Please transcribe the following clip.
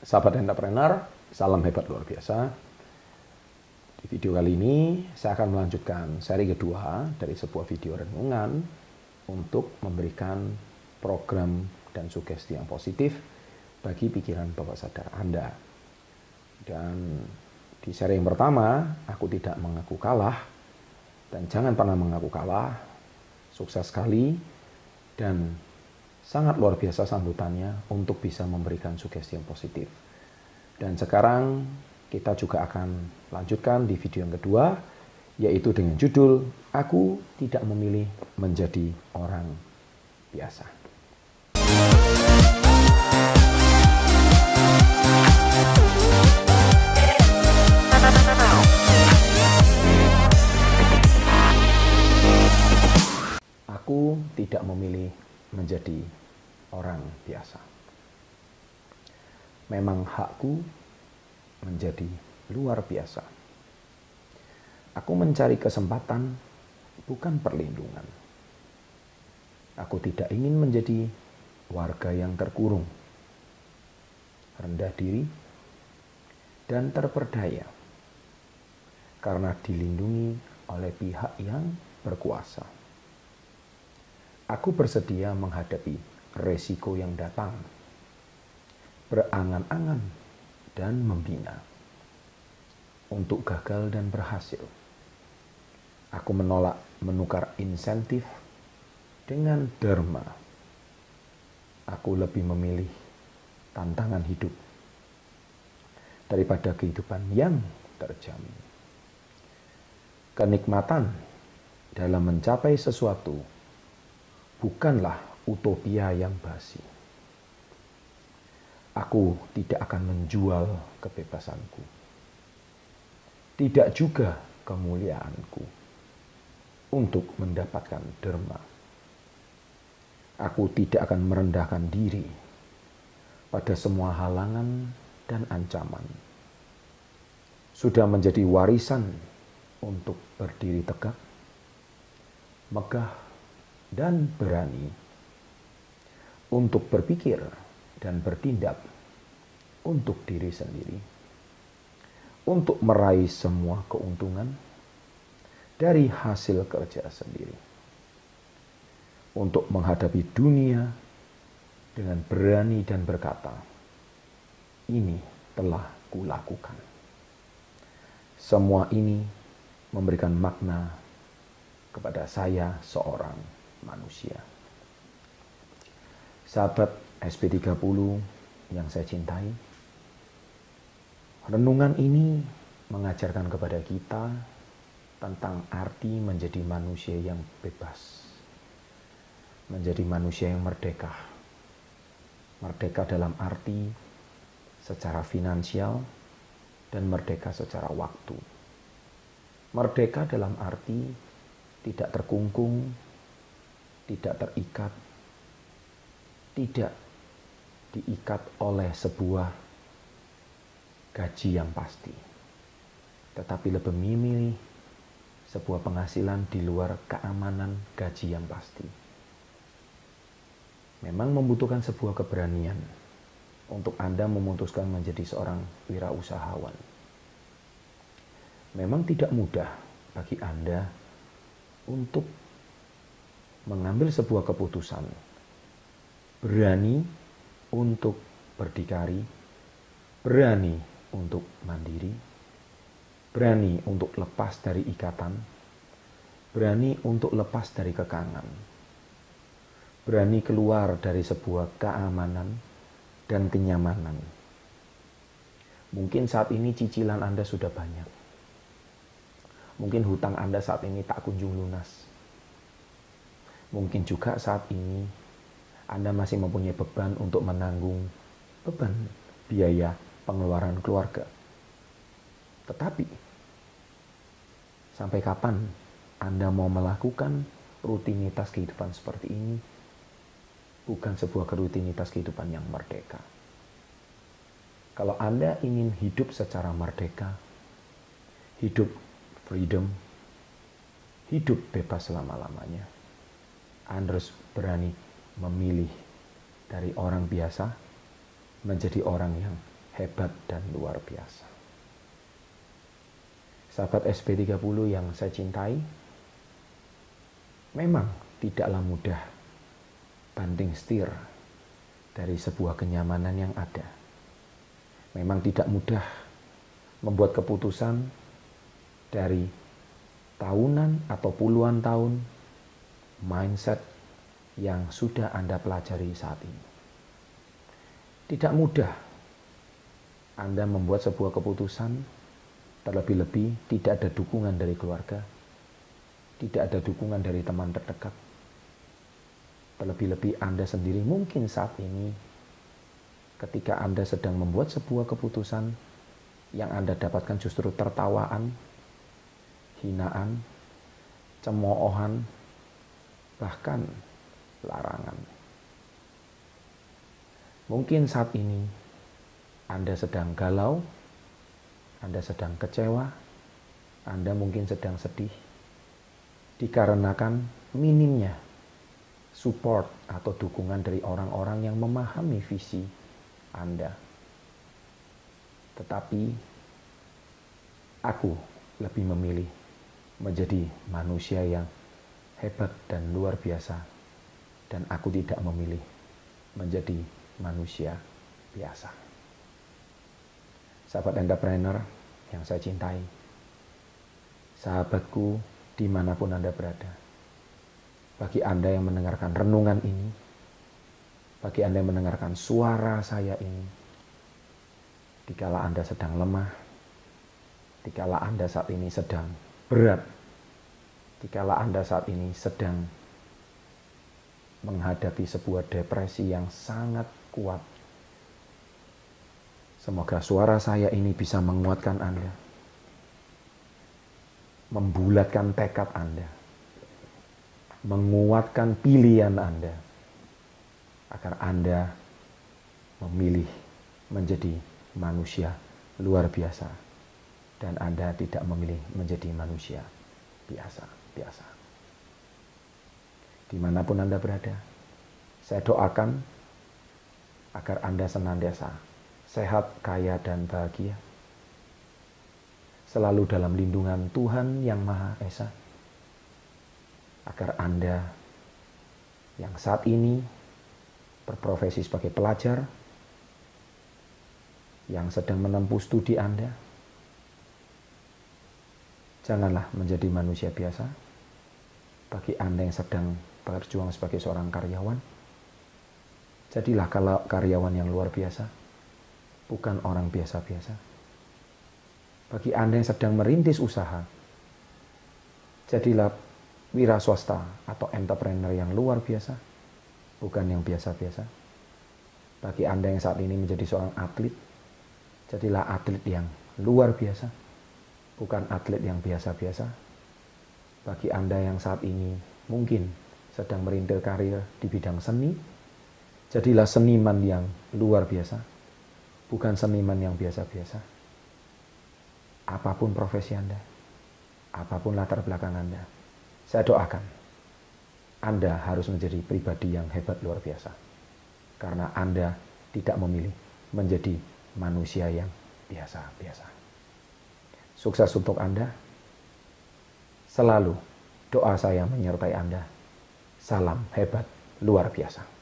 Sahabat entrepreneur, salam hebat luar biasa. Di video kali ini saya akan melanjutkan seri kedua dari sebuah video renungan untuk memberikan program dan sugesti yang positif bagi pikiran bawah sadar Anda. Dan di seri yang pertama, aku tidak mengaku kalah dan jangan pernah mengaku kalah. Sukses sekali dan sangat luar biasa sambutannya untuk bisa memberikan sugesti yang positif. Dan sekarang kita juga akan lanjutkan di video yang kedua, yaitu dengan judul Aku Tidak Memilih Menjadi Orang Biasa. Aku tidak memilih menjadi orang biasa. Memang hakku menjadi luar biasa. Aku mencari kesempatan, bukan perlindungan. Aku tidak ingin menjadi warga yang terkurung, rendah diri, dan terperdaya karena dilindungi oleh pihak yang berkuasa. Aku bersedia menghadapi resiko yang datang, berangan-angan, dan membina untuk gagal dan berhasil. Aku menolak menukar insentif dengan derma. Aku lebih memilih tantangan hidup daripada kehidupan yang terjamin. Kenikmatan dalam mencapai sesuatu bukanlah utopia yang basi. Aku tidak akan menjual kebebasanku. Tidak juga kemuliaanku untuk mendapatkan derma. Aku tidak akan merendahkan diri pada semua halangan dan ancaman. Sudah menjadi warisan untuk berdiri tegak, megah dan berani untuk berpikir dan bertindak untuk diri sendiri, untuk meraih semua keuntungan dari hasil kerja sendiri, untuk menghadapi dunia dengan berani dan berkata, "Ini telah kulakukan." Semua ini memberikan makna kepada saya seorang manusia. Sahabat SP30 yang saya cintai, renungan ini mengajarkan kepada kita tentang arti menjadi manusia yang bebas, menjadi manusia yang merdeka. Merdeka dalam arti secara finansial dan merdeka secara waktu. Merdeka dalam arti tidak terkungkung tidak terikat, tidak diikat oleh sebuah gaji yang pasti, tetapi lebih memilih sebuah penghasilan di luar keamanan gaji yang pasti. Memang membutuhkan sebuah keberanian untuk Anda memutuskan menjadi seorang wirausahawan. Memang tidak mudah bagi Anda untuk mengambil sebuah keputusan, berani untuk berdikari, berani untuk mandiri, berani untuk lepas dari ikatan, berani untuk lepas dari kekangan, berani keluar dari sebuah keamanan dan kenyamanan. Mungkin saat ini cicilan Anda sudah banyak. Mungkin hutang Anda saat ini tak kunjung lunas. Mungkin juga saat ini Anda masih mempunyai beban untuk menanggung beban biaya pengeluaran keluarga. Tetapi, sampai kapan Anda mau melakukan rutinitas kehidupan seperti ini? Bukan sebuah rutinitas kehidupan yang merdeka. Kalau Anda ingin hidup secara merdeka, hidup freedom, hidup bebas selama-lamanya, anda harus berani memilih dari orang biasa menjadi orang yang hebat dan luar biasa. Sahabat SB30 yang saya cintai, memang tidaklah mudah banding setir dari sebuah kenyamanan yang ada. Memang tidak mudah membuat keputusan dari tahunan atau puluhan tahun mindset yang sudah Anda pelajari saat ini. Tidak mudah Anda membuat sebuah keputusan, terlebih-lebih tidak ada dukungan dari keluarga, tidak ada dukungan dari teman terdekat, Terlebih-lebih Anda sendiri mungkin saat ini ketika Anda sedang membuat sebuah keputusan yang Anda dapatkan justru tertawaan, hinaan, cemoohan, bahkan larangan. Mungkin saat ini Anda sedang galau, Anda sedang kecewa, Anda mungkin sedang sedih, dikarenakan minimnya support atau dukungan dari orang-orang yang memahami visi Anda. Tetapi aku lebih memilih menjadi manusia yang hebat dan luar biasa dan aku tidak memilih menjadi manusia biasa. Sahabat entrepreneur yang saya cintai, sahabatku di mana pun Anda berada, bagi Anda yang mendengarkan renungan ini, bagi Anda yang mendengarkan suara saya ini, dikala Anda sedang lemah, dikala Anda saat ini sedang berat, dikala Anda saat ini sedang menghadapi sebuah depresi yang sangat kuat. Semoga suara saya ini bisa menguatkan Anda, membulatkan tekad Anda menguatkan pilihan Anda agar Anda memilih menjadi manusia luar biasa dan Anda tidak memilih menjadi manusia biasa-biasa. Di mana pun Anda berada, saya doakan agar Anda senantiasa sehat, kaya, dan bahagia. Selalu dalam lindungan Tuhan yang Maha Esa agar Anda yang saat ini berprofesi sebagai pelajar, yang sedang menempuh studi Anda, janganlah menjadi manusia biasa. Bagi Anda yang sedang berjuang sebagai seorang karyawan, jadilah kalau karyawan yang luar biasa, bukan orang biasa-biasa. Bagi Anda yang sedang merintis usaha, jadilah wira swasta atau entrepreneur yang luar biasa, bukan yang biasa-biasa. Bagi Anda yang saat ini menjadi seorang atlet, jadilah atlet yang luar biasa, bukan atlet yang biasa-biasa. Bagi Anda yang saat ini mungkin sedang merintil karir di bidang seni, jadilah seniman yang luar biasa, bukan seniman yang biasa-biasa. Apa pun profesi Anda, apa pun latar belakang Anda, saya doakan Anda harus menjadi pribadi yang hebat luar biasa. Karena Anda tidak memilih menjadi manusia yang biasa-biasa. Sukses untuk Anda. Selalu doa saya menyertai Anda. Salam hebat luar biasa.